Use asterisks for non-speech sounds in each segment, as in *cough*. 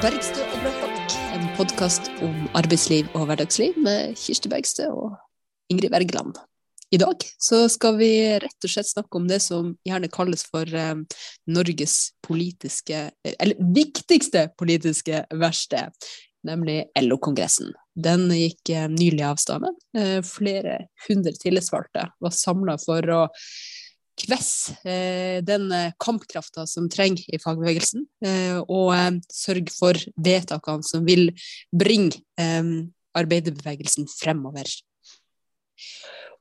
Bergstø og Brødfolk, en podkast om arbeidsliv og hverdagsliv med Kirsti Bergstø og Ingrid Wergeland. I dag skal vi rett og slett snakke om det som gjerne kalles for eh, Norges politiske, eller viktigste politiske verksted, nemlig LO-kongressen. Den gikk eh, nylig av staden. Eh, flere hundre tillitsvalgte var samla for å kvesse eh, den kampkrafta som trenger i fagbevegelsen, eh, og eh, sørge for vedtakene som vil bringe arbeiderbevegelsen fremover.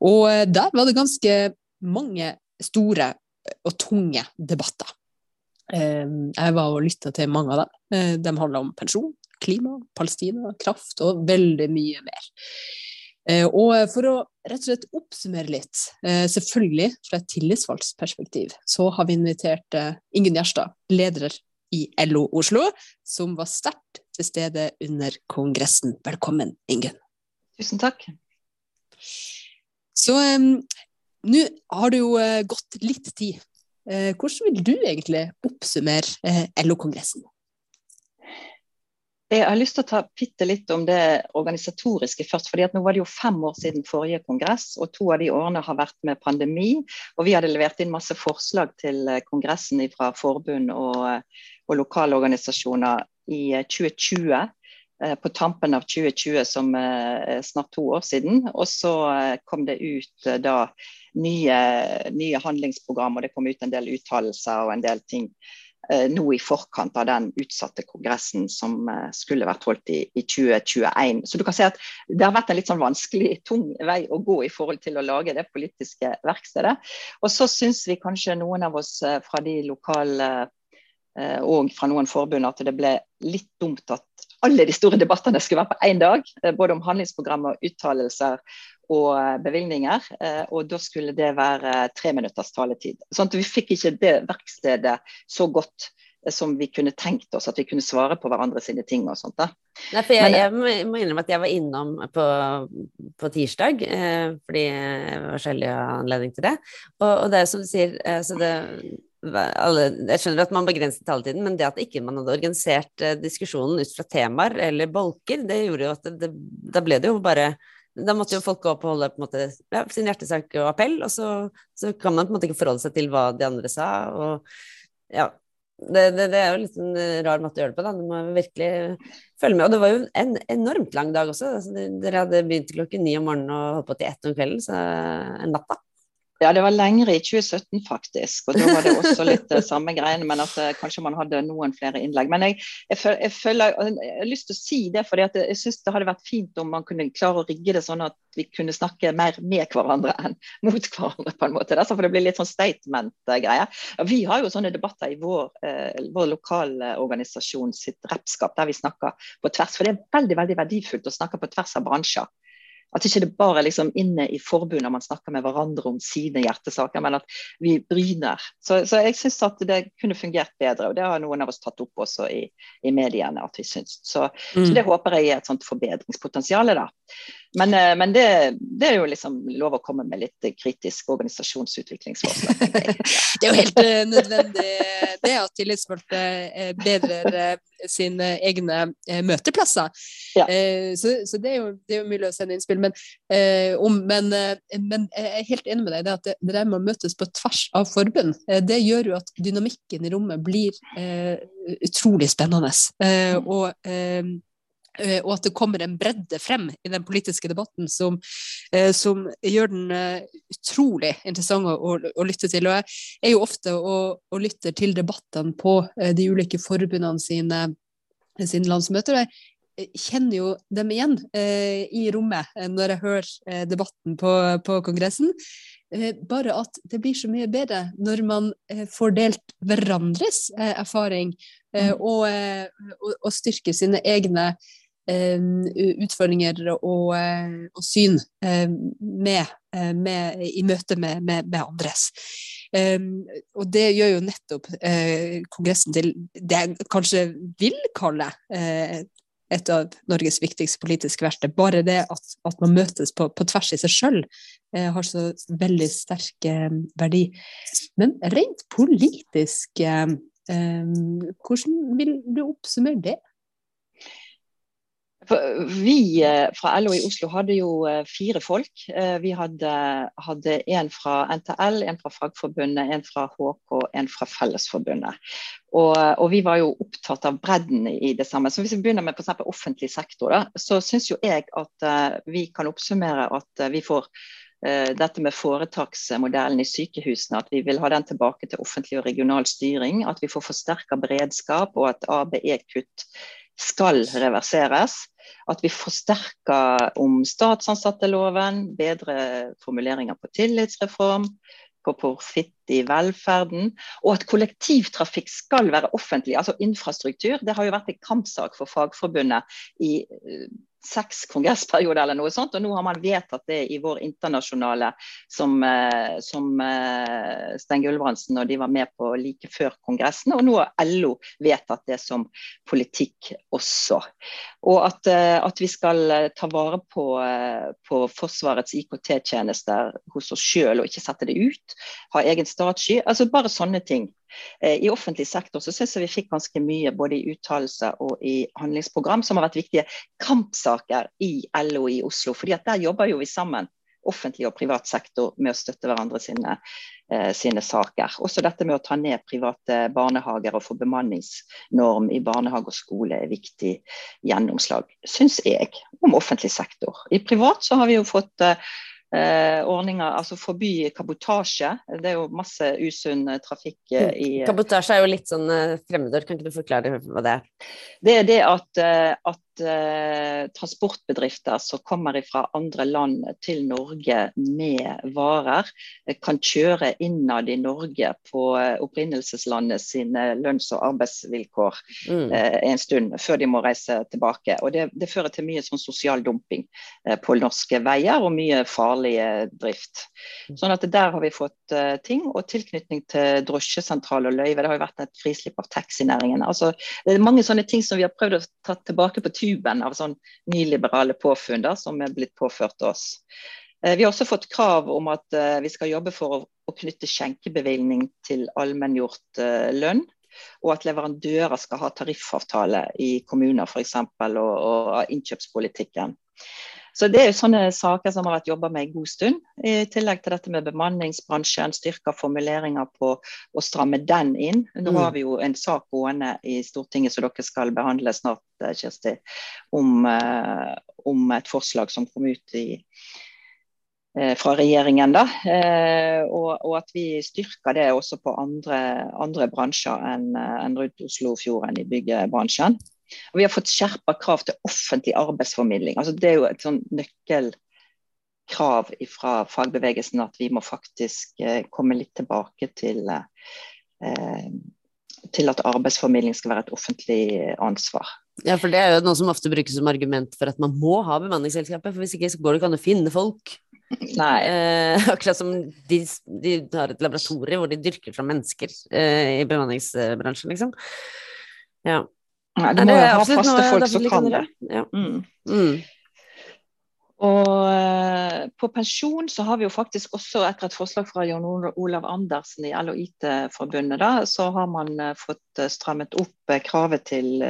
Og eh, der var det ganske mange store og tunge debatter. Jeg var og lytta til mange av dem. Eh, de handla om pensjon, klima, Palestina, kraft og veldig mye mer. Eh, og for å rett og slett oppsummere litt, selvfølgelig fra et tillitsvalgsperspektiv, så har vi invitert Ingunn Gjerstad, leder i LO Oslo, som var sterkt til stede under kongressen. Velkommen, Ingunn. Tusen takk. Så um, nå har det jo gått litt tid. Hvordan vil du egentlig oppsummere LO-kongressen? Jeg har lyst til å ta bitte litt om det organisatoriske først. fordi at Nå var det jo fem år siden forrige kongress, og to av de årene har vært med pandemi. og Vi hadde levert inn masse forslag til kongressen fra forbund og, og lokale organisasjoner i 2020. Eh, på tampen av 2020, som er eh, snart to år siden. Og så eh, kom det ut da nye, nye handlingsprogram, og det kom ut en del uttalelser og en del ting nå i forkant av den utsatte kongressen som skulle vært holdt i, i, 2021. Så du kan si at det har vært en litt sånn vanskelig, tung vei å gå i forhold til å lage det politiske verkstedet. Og så syns vi kanskje noen av oss fra de lokale og fra noen forbund at det ble litt dumt at alle de store debattene skulle være på én dag. Eh, både om handlingsprogrammer, uttalelser og eh, bevilgninger. Eh, og da skulle det være tre minutters taletid. Sånn at vi fikk ikke det verkstedet så godt som vi kunne tenkt oss, at vi kunne svare på hverandre sine ting og sånt. da. Nei, for jeg, jeg må innrømme at jeg var innom på, på tirsdag, eh, fordi det var skjellig anledning til det. Og, og det er som du sier, eh, så det alle, jeg skjønner at man begrenset taletiden, men det at ikke man hadde organisert eh, diskusjonen ut fra temaer eller bolker, det gjorde jo at det, det, da ble det jo bare da måtte jo folk gå opp og holde på en måte, ja, sin hjertesak og appell, og så, så, kan man på en måte ikke forholde seg til hva de andre sa. og ja, det, det, er jo litt en rar måte å gjøre det på. da, Du må virkelig følge med. Og det var jo en enormt lang dag også. Altså, dere hadde begynt klokken ni om morgenen og holdt på til ett om kvelden, så en natta. Ja, det var lengre i 2017 faktisk. Og da var det også litt *laughs* samme greiene, men at uh, kanskje man hadde noen flere innlegg. Men jeg, jeg, jeg, føler, jeg har lyst til å si det, for jeg syns det hadde vært fint om man kunne klare å rigge det sånn at vi kunne snakke mer med hverandre enn mot hverandre, på en måte. Da. For det blir litt sånn statement-greie. Vi har jo sånne debatter i vår, uh, vår lokalorganisasjon sitt repskap, der vi snakker på tvers. For det er veldig, veldig verdifullt å snakke på tvers av bransjer. At ikke det bare liksom inne i forbundet man snakker med hverandre om sine hjertesaker, men at vi bryner. Så, så jeg syns at det kunne fungert bedre, og det har noen av oss tatt opp også i, i mediene. at vi synes. Så, mm. så, det håper jeg er et sånt forbedringspotensial. da. Men, eh, men det, det, er jo liksom lov å komme med litt kritisk organisasjonsutviklingsforslag. *laughs* det er jo helt uh, nødvendig det at tillitsvalgte uh, bedrer sine egne møteplasser. Ja. Så, så, det er, jo, det er jo mulig å sende innspill. Men, om, men, men, jeg er helt enig med deg i at det, det der med å møtes på tvers av forbund, det gjør jo at dynamikken i rommet blir utrolig spennende. Mm. og Eh, og at det kommer en bredde frem i den politiske debatten som, eh, som gjør den eh, utrolig interessant å, å, lytte til. Og jeg er jo ofte og, og lytter til debattene på de ulike forbundene sine, sine landsmøter. Jeg kjenner jo dem igjen eh, i rommet når jeg hører debatten på, på kongressen. bare at det blir så mye bedre når man får delt hverandres erfaring mm. og, og, og styrker sine egne Eh, utfordringer og, eh, og syn eh, med, med, i møte med, med, andres. Um, og det gjør jo nettopp uh, Kongressen til det jeg kanskje vil kalle uh, et av Norges viktigste politiske verktøy. Bare det at, at man møtes på, på, tvers i seg sjøl, uh, har så veldig sterk verdi. Men rent politisk hvordan vil du oppsummere det? Vi eh, fra LO i Oslo hadde jo eh, fire folk. Eh, vi hadde, hadde en fra NTL, en fra Fagforbundet, en fra HK, en fra Fellesforbundet. Og, og, vi var jo opptatt av bredden i det samme. Så Hvis vi begynner med f.eks. offentlig sektor, da, så syns jo jeg at vi kan oppsummere at vi får dette med foretaksmodellen i sykehusene, at vi vil ha den tilbake til offentlig og regional styring. At vi får forsterka beredskap og at ABE-kutt skal reverseres. At vi forsterker om statsansatteloven, bedre formuleringer på tillitsreform, på profitt i velferden, og at kollektivtrafikk skal være offentlig. Altså infrastruktur. Det har jo vært en kampsak for Fagforbundet i seks kongressperioder eller noe sånt, og nå har man vedtatt det i vår internasjonale som, eh, som eh, Stein Gulbrandsen og de var med på like før kongressen, og nå har LO vedtatt det som politikk også. Og at, eh, at vi skal ta vare på, på Forsvarets IKT-tjenester hos oss sjøl og ikke sette det ut, ha egen statssky, altså bare sånne ting. Eh, I offentlig sektor så synes jeg vi fikk ganske mye både i uttalelser og i handlingsprogram som har vært viktige kampsaker i LO i Oslo. fordi at der jobber jo vi sammen, offentlig og privat sektor, med å støtte hverandre sine, eh, sine saker. Også dette med å ta ned private barnehager og få bemanningsnorm i barnehage og skole er viktig gjennomslag, syns jeg, om offentlig sektor. I privat så har vi jo fått eh, eh, ordninger, altså forby kabotasje. Det er jo masse usunn eh, trafikk eh, i eh, Kabotasje er jo litt sånn fremmedord, kan ikke du forklare hva det er? Det er det at, at transportbedrifter som kommer fra andre land til Norge med varer, eh, kan kjøre innad i Norge på eh, opprinnelseslandet sine lønns- og arbeidsvilkår mm. eh, en stund før de må reise tilbake. Og Det, det fører til mye sånn sosial dumping eh, på norske veier og mye farlig drift. Mm. Sånn at Der har vi fått eh, ting. Og tilknytning til drosjesentral og løyve. Det har jo vært et frislipp av taxinæringen. Altså, det er mange sånne ting som vi har prøvd å ta tilbake på tur tuben av sånn nyliberale påfunn som er blitt påført oss. Eh, vi har også fått krav om at uh, vi skal jobbe for å, knytte skjenkebevilgning til allmenngjort uh, lønn. Og at leverandører skal ha tariffavtale i kommuner f.eks. Og, og innkjøpspolitikken. Så Det er jo sånne saker som har vært jobba med en god stund. I tillegg til dette med bemanningsbransjen, styrka formuleringer på å stramme den inn. Nå har mm. vi jo en sak gående i Stortinget som dere skal behandle snart, Kirsti, om, uh, om et forslag som kom ut i eh, fra regjeringen. da, og, og, at vi styrker det også på andre, andre bransjer enn enn rundt Oslofjorden i byggebransjen. Og vi har fått skjerpa krav til offentlig arbeidsformidling. Altså, det er jo et sånn nøkkelkrav fra fagbevegelsen at vi må faktisk eh, komme litt tilbake til, eh, til at arbeidsformidling skal være et offentlig ansvar. Ja, for det er jo noe som ofte brukes som argument for at man må ha bemanningsselskapet, for hvis ikke så går det ikke an å finne folk. Eh, akkurat som de, de, har et laboratorium hvor de dyrker fra mennesker eh, i bemanningsbransjen, liksom. Ja. Nei, du må jo ha faste folk som kan det. Ja. Mm. Mm. Og uh, på pensjon så har vi jo faktisk også etter et forslag fra Jon Olav Andersen i LO IT-forbundet, da, så har man uh, fått uh, strammet opp kravet til,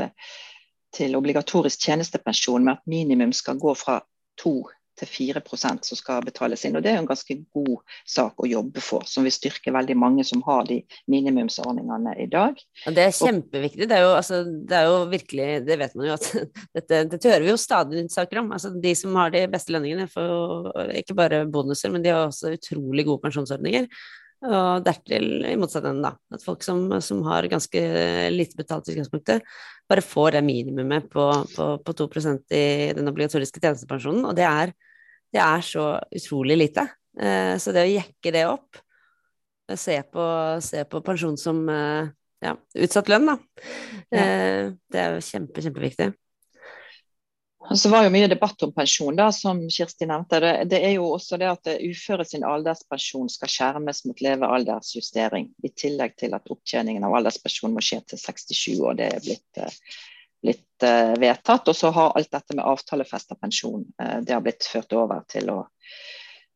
til obligatorisk tjenestepensjon med at minimum skal gå fra to til 4% som skal betales inn. Og Det er en ganske god sak å jobbe for, som vil styrke veldig mange som har de minimumsordningene i dag. Og det er kjempeviktig. Det er jo, altså, det er jo virkelig Det vet man jo at *laughs* dette, dette hører vi jo stadig saker om. Altså, de som har de beste lønningene, får ikke bare bonuser, men de har også utrolig gode pensjonsordninger. Og dertil i motsatt ende, da. At folk som, som, har ganske lite betalt i utgangspunktet, bare får det minimumet på, på, på 2 i den obligatoriske tjenestepensjonen. Og det er det er så utrolig lite. Eh, så det å jekke det opp, se på, se på pensjon som eh, ja, utsatt lønn, da, ja. Eh, det er jo kjempe, kjempeviktig. Så var jo mye debatt om pensjon, da, som Kirsti nevnte. Det, det er jo også det at uføre sin alderspensjon skal skjermes mot levealdersjustering. I tillegg til at opptjeningen av alderspensjon må skje til 67 år. Det er blitt blitt eh, vedtatt. Og så har alt dette med avtalefesta pensjon eh, det har blitt ført over til å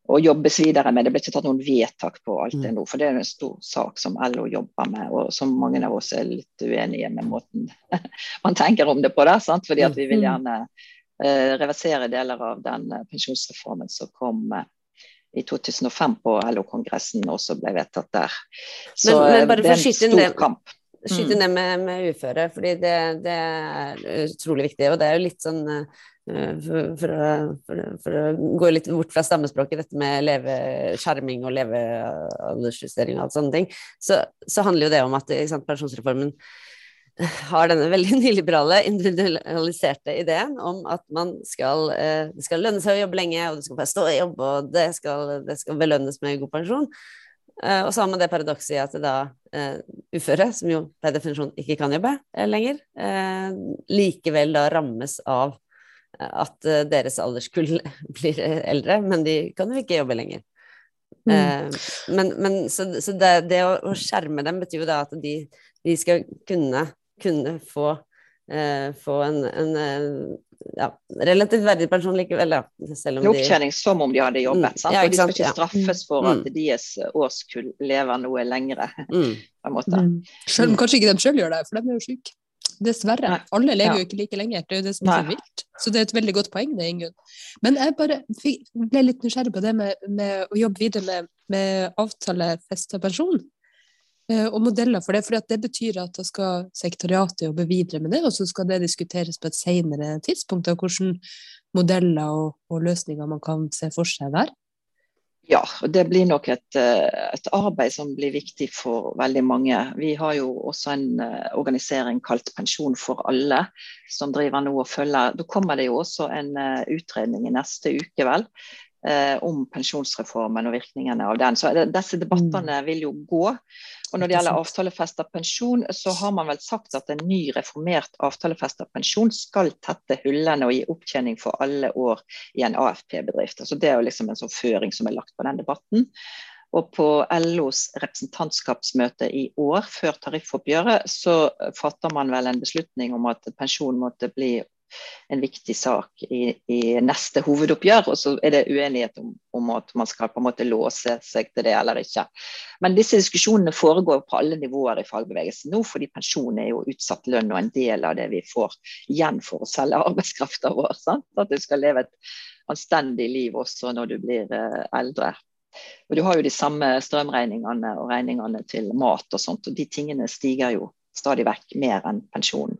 å jobbes videre med. Det ble ikke tatt noen vedtak på alt det mm. nå, for det er en stor sak som LO jobber med, og som mange av oss er litt uenige med måten *laughs* man tenker om det på. Der, sant? Fordi at vi vil mm. gjerne eh, reversere deler av den uh, pensjonsreformen som kom i 2005 på LO-kongressen, og så ble vedtatt der. Så men, men det er en stor det... kamp. Skyte ned med, med uføre, fordi det, det, er utrolig viktig. Og det er jo litt sånn Eh, for, for, for, for, å, gå litt bort fra stammespråket, dette med leveskjerming og levealdersjustering og alt sånne ting, så, så, handler jo det om at sant, pensjonsreformen har denne veldig *laughs* nyliberale, individualiserte ideen om at man skal, eh, det skal lønne seg å jobbe lenge, og du skal bare stå i jobb, og det skal, det skal belønnes med god pensjon. Uh, og så har man det paradokset i at da uh, uføre, som jo per definisjon ikke kan jobbe uh, lenger, likevel da rammes av at eh, deres alderskull *laughs* blir eldre, men de kan jo ikke jobbe lenger. Mm. Eh, men, men, så, så det, det, å skjerme dem betyr jo da at de, de skal kunne, kunne få, uh, få en, en ja, relativt verdig pensjon likevel, Ja, Selv om Opptjening de... som om de hadde jobbet. Mm. Ja, og de skal ikke straffes for mm. at deres årskull lever noe lengre. *laughs* Mm. på en måte. Mm. Selv om kanskje ikke de sjøl gjør det, for de er jo syke. Dessverre. Nei. Alle lever jo ikke like lenge. Det er jo det som er så vilt. Så det er et veldig godt poeng, det, Ingunn. Men jeg bare ble litt nysgjerrig på det med, med å jobbe videre med, med avtalefesta pensjon. Eh, og modeller for det, for det betyr at da skal sekretariatet jobbe videre med det, og så skal det diskuteres på et senere tidspunkt av hvordan modeller og, og løsninger man kan se for seg der. Ja, og det blir nok et, eh, et, arbeid som blir viktig for veldig mange. Vi har jo også en eh, organisering kalt Pensjon for alle, som driver nå og følger. Da kommer det jo også en utredning i neste uke, vel, eh, om pensjonsreformen og virkningene av den. Så disse debattene mm. vil jo gå. Og når det gjelder avtalefesta pensjon, så har man vel sagt at en ny reformert avtalefesta pensjon skal tette hullene og gi opptjening for alle år i en AFP-bedrift. Altså det er jo liksom en sånn føring som er lagt på den debatten. Og på LOs representantskapsmøte i år, før tariffoppgjøret, så fatter man vel en beslutning om at pensjon måtte bli en viktig sak i, i, neste hovedoppgjør. Og så er det uenighet om, om, at man skal på en måte låse seg til det eller ikke. Men disse diskusjonene foregår på alle nivåer i fagbevegelsen nå, fordi pensjon er jo utsatt lønn og en del av det vi får igjen for å selge *laughs* arbeidskrafta vår. Sant? At du skal leve et anstendig liv også når du blir uh, eldre. Og Du har jo de samme strømregningene og regningene til mat og sånt, og de tingene stiger jo stadig vekk mer enn pensjonen.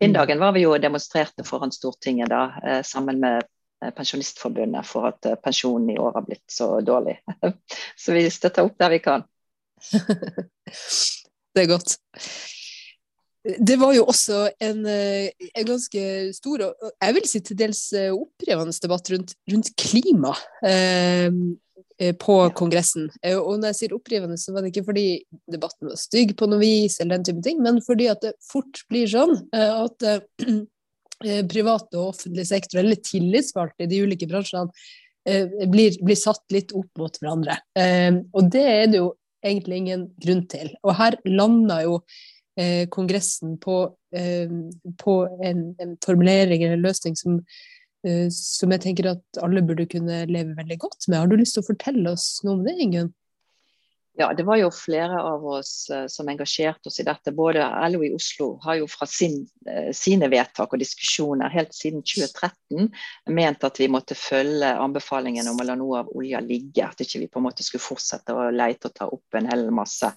Inndagen var vi jo demonstrerte foran Stortinget da, eh, sammen med eh, Pensjonistforbundet for at eh, pensjonen i år har blitt så dårlig. *laughs* Så vi støtter opp der vi kan. *laughs* det er godt. Det var jo også en, en, ganske stor og jeg vil si til dels opprivende debatt rundt, rundt klima. Eh, på Kongressen. Eh, og når jeg sier opprivende, så var det ikke fordi debatten var stygg på noe vis, eller den type ting, men fordi at det fort blir sånn eh, at *clears throat* privat og offentlig sektor, eller tillitsvalgte i de ulike bransjene, blir, blir, satt litt opp mot hverandre. Og det er det jo egentlig ingen grunn til. Og her landa jo Kongressen på, på en, en formulering eller løsning som som jeg tenker at alle burde kunne leve veldig godt med. Har du lyst til å fortelle oss noe om det, Ingunn? Ja, det var jo flere av oss uh, som engasjerte oss i dette. Både LO i Oslo har jo fra sin, uh, sine vedtak og diskusjoner helt siden 2013 ment at vi måtte følge anbefalingen om å la noe av olja ligge. At ikke vi på en måte skulle fortsette å leite og ta opp en hel masse.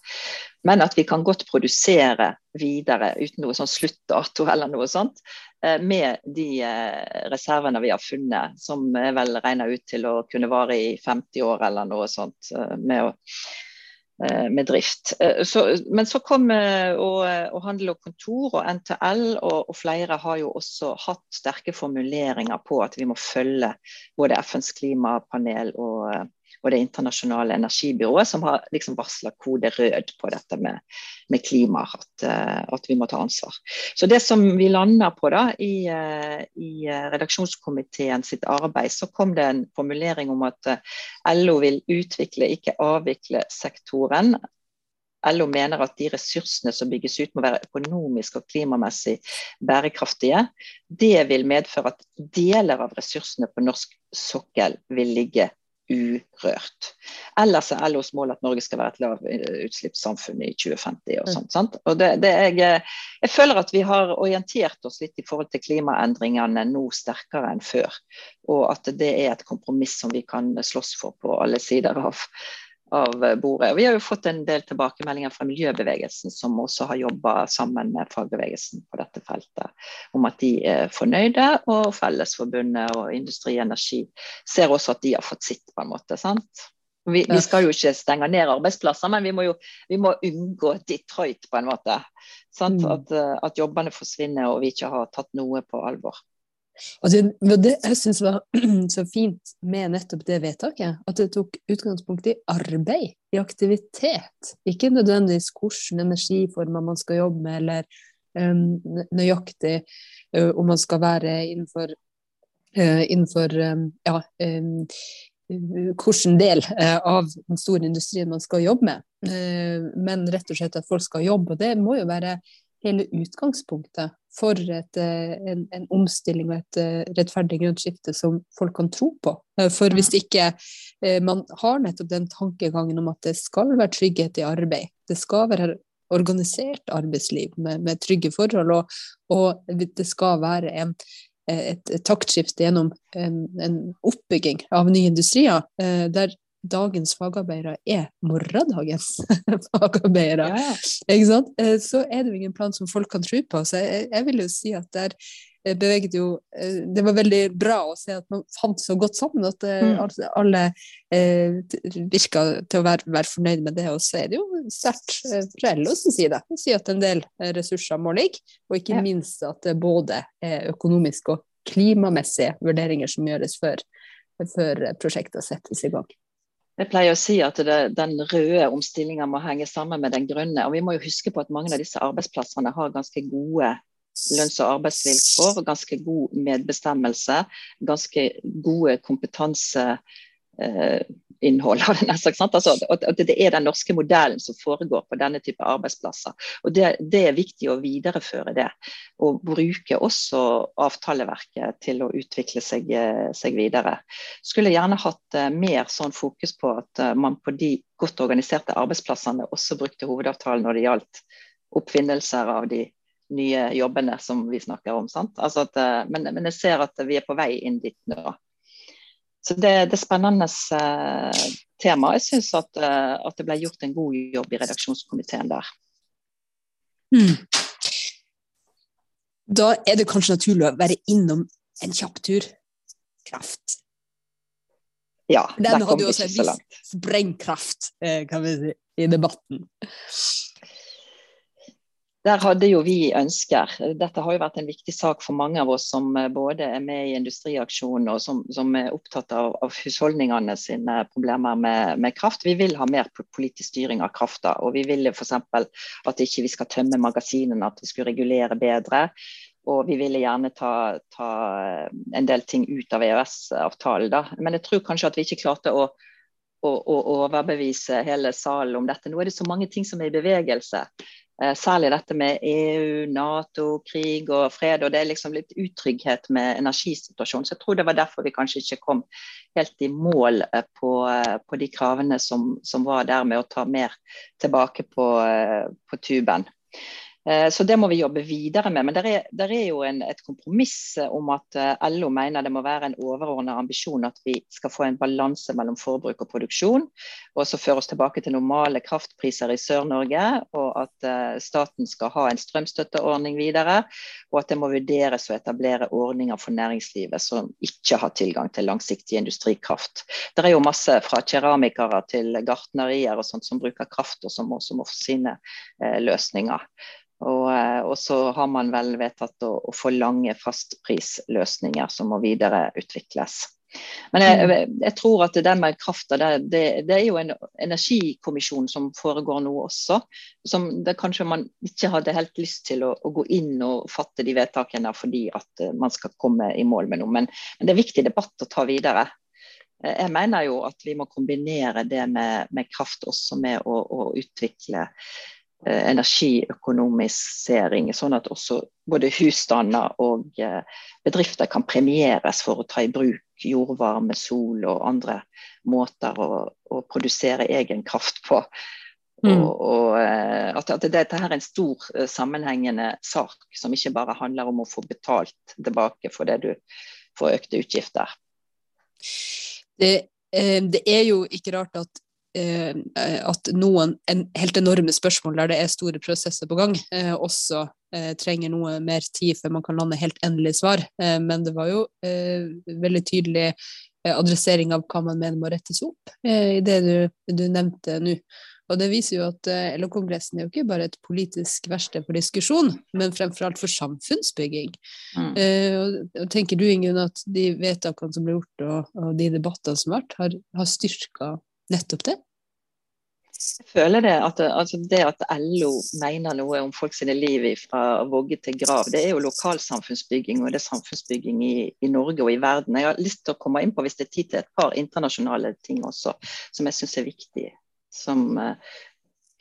Men at vi kan godt produsere videre uten noe sånn sluttdato eller noe sånt. Uh, med de reservene vi har funnet, som er vel regna ut til å kunne vare i 50 år eller noe sånt. med å Eh, med drift. Eh, så, men så kom eh, og, og Handel og Kontor og NTL, og, og, flere har jo også hatt sterke formuleringer på at vi må følge både FNs klimapanel og og Det internasjonale energibyrået, som har liksom varsla kode rød på dette med, med klima, at, eh, at, vi må ta ansvar. Så Det som vi lander på da, i, eh, i redaksjonskomiteen sitt arbeid, så kom det en formulering om at eh, LO vil utvikle, ikke avvikle sektoren. LO mener at de ressursene som bygges ut må være økonomisk og klimamessig bærekraftige. Det vil medføre at deler av ressursene på norsk sokkel vil ligge urørt. Ellers er LOs mål at Norge skal være et lavutslippssamfunn i 2050. og sånt, sant? Og det, det jeg, jeg, føler at vi har orientert oss litt i forhold til klimaendringene nå sterkere enn før. Og at det er et kompromiss som vi kan slåss for på alle sider av, av bordet. Og Vi har jo fått en del tilbakemeldinger fra miljøbevegelsen, som også har jobba sammen med fagbevegelsen på dette feltet, om at de er fornøyde. Og Fellesforbundet og Industri Energi ser også at de har fått sitt, på en måte. sant? Vi, vi, skal jo ikke stenge ned arbeidsplasser, men vi må jo vi må unngå Detroit, på en måte. Mm. At, at, jobbene forsvinner og vi ikke har tatt noe på alvor. Og det, jeg syns var *clears throat* så fint med nettopp det vedtaket, at det tok utgangspunkt i arbeid, i aktivitet. Ikke nødvendigvis hvilke energiformer man skal jobbe med, eller um, nøyaktig uh, om man skal være innenfor, uh, innenfor um, ja, um, hvilken del uh, av den store industrien man skal jobbe med. men rett og slett at folk skal jobbe. Og det må jo være hele utgangspunktet for et, eh, en, en, omstilling og et eh, rettferdig grønt skifte som folk kan tro på. Eh, for hvis ikke man har nettopp den tankegangen om at det skal være trygghet i arbeid, det skal være organisert arbeidsliv med, med trygge forhold, og, og, det skal være en, et, et taktskifte gjennom en, en, oppbygging av nye industrier, der dagens fagarbeidere er morgendagens *laughs* fagarbeidere. Ja, sant? Eh, så er det jo ingen plan som folk kan tro på. Så jeg, jeg vil jo si at der eh, beveget jo eh, Det var veldig bra å se at man fant så godt sammen at mm. alle eh, virka til å være, være fornøyd med det. Og så er det jo sterkt fra LOs side å si at en del ressurser må ligge, og ikke ja. minst at det både er økonomisk og klimamessige vurderinger som gjøres før, før prosjektet settes i gang. Jeg pleier å si at det, den røde omstillinga må henge sammen med den grønne. og Vi må jo huske på at mange av disse arbeidsplassene har ganske gode lønns- og arbeidsvilkår, ganske god medbestemmelse, ganske gode kompetanse Eh, innhold. Altså, at det er den norske modellen som foregår på denne type arbeidsplasser. Og det, det, er viktig å videreføre det. Og bruke også avtaleverket til å utvikle seg, eh, seg videre. Skulle gjerne hatt uh, mer sånn fokus på at uh, man på de godt organiserte arbeidsplassene også brukte hovedavtalen når det gjaldt oppfinnelser av de nye jobbene som vi snakker om. Altså at, men, men jeg ser at vi er på vei inn dit nå. Så det, det er spennende eh, tema. Jeg syns at, eh, at, det ble gjort en god jobb i redaksjonskomiteen der. Mm. Da er det kanskje naturlig å være innom en kjapp tur. Kraft. Ja, Den hadde jo også en viss sprengkraft, eh, kan vi si, i debatten. Der hadde jo vi ønsker. Dette har jo vært en viktig sak for mange av oss som eh, både er med i Industriaksjonen og som, som er opptatt av, av, husholdningene sine problemer med, med, kraft. Vi vil ha mer politisk styring av krafta. Og vi ville f.eks. at ikke vi skal tømme magasinene, at vi skulle regulere bedre. Og vi ville gjerne ta, ta eh, en del ting ut av EØS-avtalen. da. Men jeg tror kanskje at vi ikke klarte å å, overbevise hele salen om dette. Nå er det så mange ting som er i bevegelse. Eh, særlig dette med EU, Nato, krig og fred. og Det er liksom litt utrygghet med energisituasjonen. Så jeg tror det var derfor vi kanskje ikke kom helt i mål eh, på, eh, på de kravene som, som, var der med å ta mer tilbake på, på tuben. Eh, så det må vi jobbe videre med. Men det er, er, jo en, et kompromiss om at eh, LO mener det må være en overordnet ambisjon at vi skal få en balanse mellom forbruk og produksjon. Og så føre oss tilbake til normale kraftpriser i Sør-Norge. Og at staten skal ha en strømstøtteordning videre. Og at det må vurderes å etablere ordninger for næringslivet som ikke har tilgang til langsiktig industrikraft. Det er jo masse fra keramikere til gartnerier og sånt som bruker kraft, og som også må få sine løsninger. Og, eh, og, så har man vel vedtatt å, å få lange fastprisløsninger som må videreutvikles. Men jeg, mm. jeg, tror at det med krafta, det, det, det, er jo en energikommisjon som foregår nå også. Som det kanskje man ikke hadde helt lyst til å, å, gå inn og fatte de vedtakene fordi at eh, man skal komme i mål med noe. Men, men det er viktig debatt å ta videre. Eh, jeg mener jo at vi må kombinere det med, med kraft også med å, å utvikle energiøkonomisering, sånn at også både husstander og eh, bedrifter kan premieres for å ta i bruk jordvarme, sol og andre måter å, å produsere egen kraft på. Mm. Og, og eh, at, at, dette her er en stor eh, sammenhengende sak som ikke bare handler om å få betalt tilbake for det du får økte utgifter. Det, det er jo ikke rart at Eh, at noen en, helt enorme spørsmål der det er store prosesser på gang, eh, også eh, trenger noe mer tid før man kan lande helt endelig svar. Eh, men det var jo eh, veldig tydelig eh, adressering av hva man mener må rettes opp i det du, du nevnte nå. Og det viser jo at LO-kongressen er jo ikke bare et politisk verksted for diskusjon, men fremfor alt for samfunnsbygging. Mm. og tenker du Ingunn, at de vedtakene som ble gjort og, og de debattene som har vært, har, har styrka nettopp det? Jeg føler det at, altså det at LO mener noe om folk sine liv fra vogge til grav, det er jo lokalsamfunnsbygging og det er samfunnsbygging i, i, Norge og i verden. Jeg har lyst til å komme inn på hvis det er tid til et par internasjonale ting også, som jeg syns er viktig. Som uh,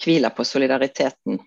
hviler på solidariteten.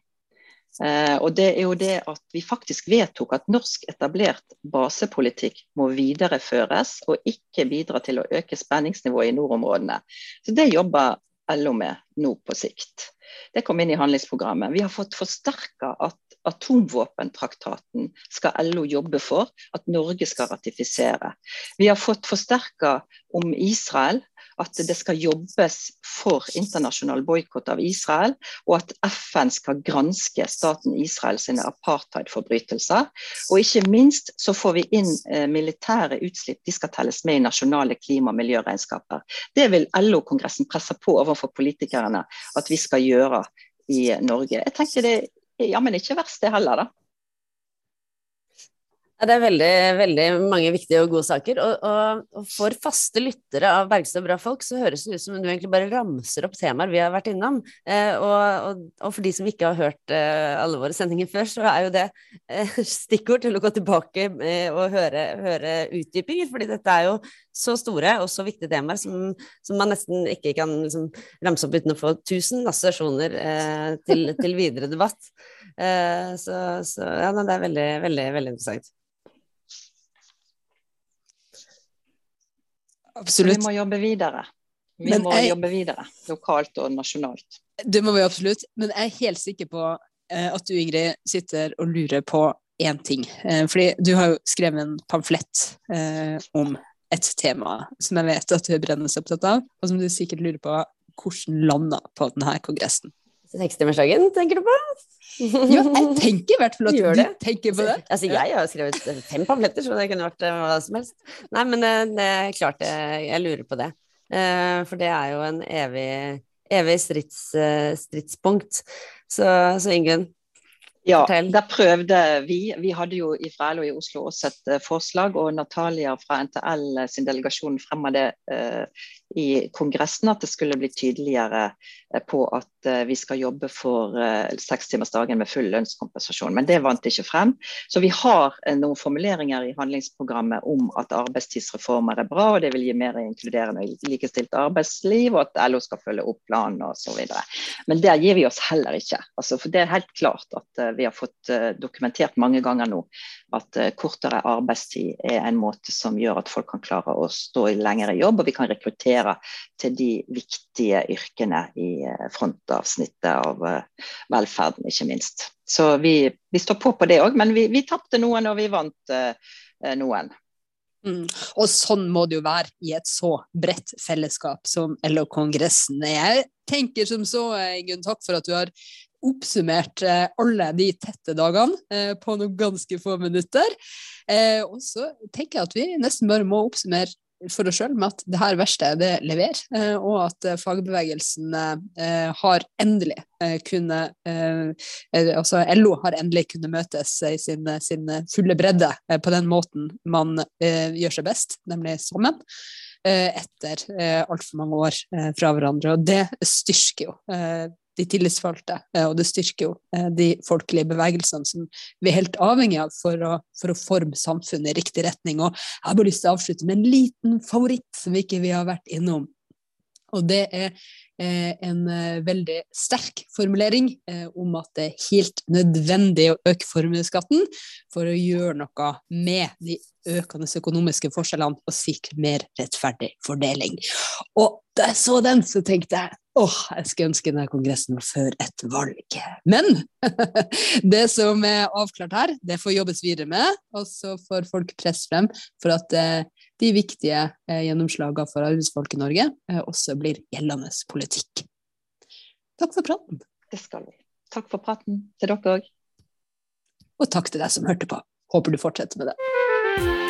Uh, og det er jo det at vi faktisk vedtok at norsk etablert basepolitikk må videreføres og ikke bidra til å øke spenningsnivået i nordområdene. Så Det jobber LO med nå på sikt. Det kom inn i handlingsprogrammet. Vi har fått forsterka at atomvåpentraktaten skal LO jobbe for at Norge skal ratifisere. Vi har fått forsterka om Israel at det skal jobbes for internasjonal boikott av Israel, og at FN skal granske staten Israel sine apartheidforbrytelser. Og ikke minst så får vi inn eh, militære utslipp, de skal telles med i nasjonale klima- og miljøregnskaper. Det vil LO-kongressen presse på overfor politikerne at vi skal gjøre i Norge. Jeg tenker det er jammen ikke verst det heller, da. Det er veldig, veldig mange viktige og gode saker. Og, og, og for faste lyttere av Bergstø og bra folk, så høres det ut som du egentlig bare ramser opp temaer vi har vært innom. Eh, og, og, for de som ikke har hørt eh, alle våre sendinger før, så er jo det eh, *laughs* stikkord til å gå tilbake eh, og høre, høre, utdypinger. fordi dette er jo så store og så viktige temaer som, som man nesten ikke kan liksom, ramse opp uten å få tusen assosiasjoner eh, til, til, videre debatt. Eh, så, så ja, det er veldig, veldig, veldig interessant. Absolutt. Vi må jobbe videre. Vi Men må jeg, jobbe videre, lokalt og nasjonalt. Det må vi absolutt. Men jeg er helt sikker på eh, at du, Ingrid, sitter og lurer på én ting. Eh, fordi du har jo skrevet en pamflett eh, om et tema som jeg vet at du er brennende opptatt av, og som du sikkert lurer på hvordan landa på denne kongressen. Sekstimersdagen, tenker du på? ja, jeg tenker i hvert fall at *laughs* Gjør du det. tenker på det. Altså, jeg har skrevet fem pamfletter, så det kunne vært eh, hva som helst. Nei, men eh, det er klart jeg, jeg lurer på det. Eh, for det er jo en evig, evig strids, stridspunkt. Så, så Ingunn, ja, der prøvde vi. Vi hadde jo i Frælo i Oslo også et forslag, og Natalia fra NTL sin delegasjon fremma det i Kongressen at det skulle bli tydeligere eh, på at eh, vi skal jobbe for eh, sekstimersdagen med full lønnskompensasjon. Men det vant ikke frem. Så vi har noen formuleringer i handlingsprogrammet om at arbeidstidsreformer er bra, og det vil gi mer inkluderende og likestilt arbeidsliv, og at LO skal følge opp planen osv. Men der gir vi oss heller ikke. Altså, for det er helt klart at vi har fått dokumentert mange ganger nå at kortere arbeidstid er en måte som gjør at folk kan klare å stå i jobb, og vi kan rekruttere rekruttere til de viktige yrkene i eh, frontavsnittet av eh, velferden, ikke minst. Så vi, vi står på på det òg, men vi, vi tapte noen og vi vant uh, noen. Mm. Og sånn må det jo være i et så bredt fellesskap som LO-kongressen. Jeg tenker som så, Gunn, takk for at du har oppsummert alle de tette dagene på noen ganske få minutter. og så tenker jeg at vi nesten bare må oppsummere for oss sjøl med at det her verste det leverer, eh, og at eh, fagbevegelsen eh, har endelig kunne Altså LO har endelig kunnet møtes i sin, sin fulle bredde på den måten man gjør seg best, nemlig sammen etter altfor mange år fra hverandre. Og det styrker jo de tillitsvalgte, eh, og det styrker jo eh, de folkelige bevegelsene som vi er helt avhengig av for å, for å, forme samfunnet i riktig retning. Og jeg har bare lyst til å avslutte med en liten favoritt som vi ikke vi har vært innom. Og det er en veldig sterk formulering om at det er helt nødvendig å øke formuesskatten for å gjøre noe med de økende økonomiske forskjellene og sikre mer rettferdig fordeling. Og da jeg så den, så tenkte jeg åh, jeg skulle ønske denne kongressen var før et valg. Men *laughs* det som er avklart her, det får jobbes videre med, og så får folk press frem for at eh, de viktige eh, gjennomslagene for arbeidsfolk i Norge eh, også blir gjeldende politikk. Takk for praten. Det skal vi. Takk for praten til dere òg. Og takk til deg som hørte på. Håper du fortsetter med det.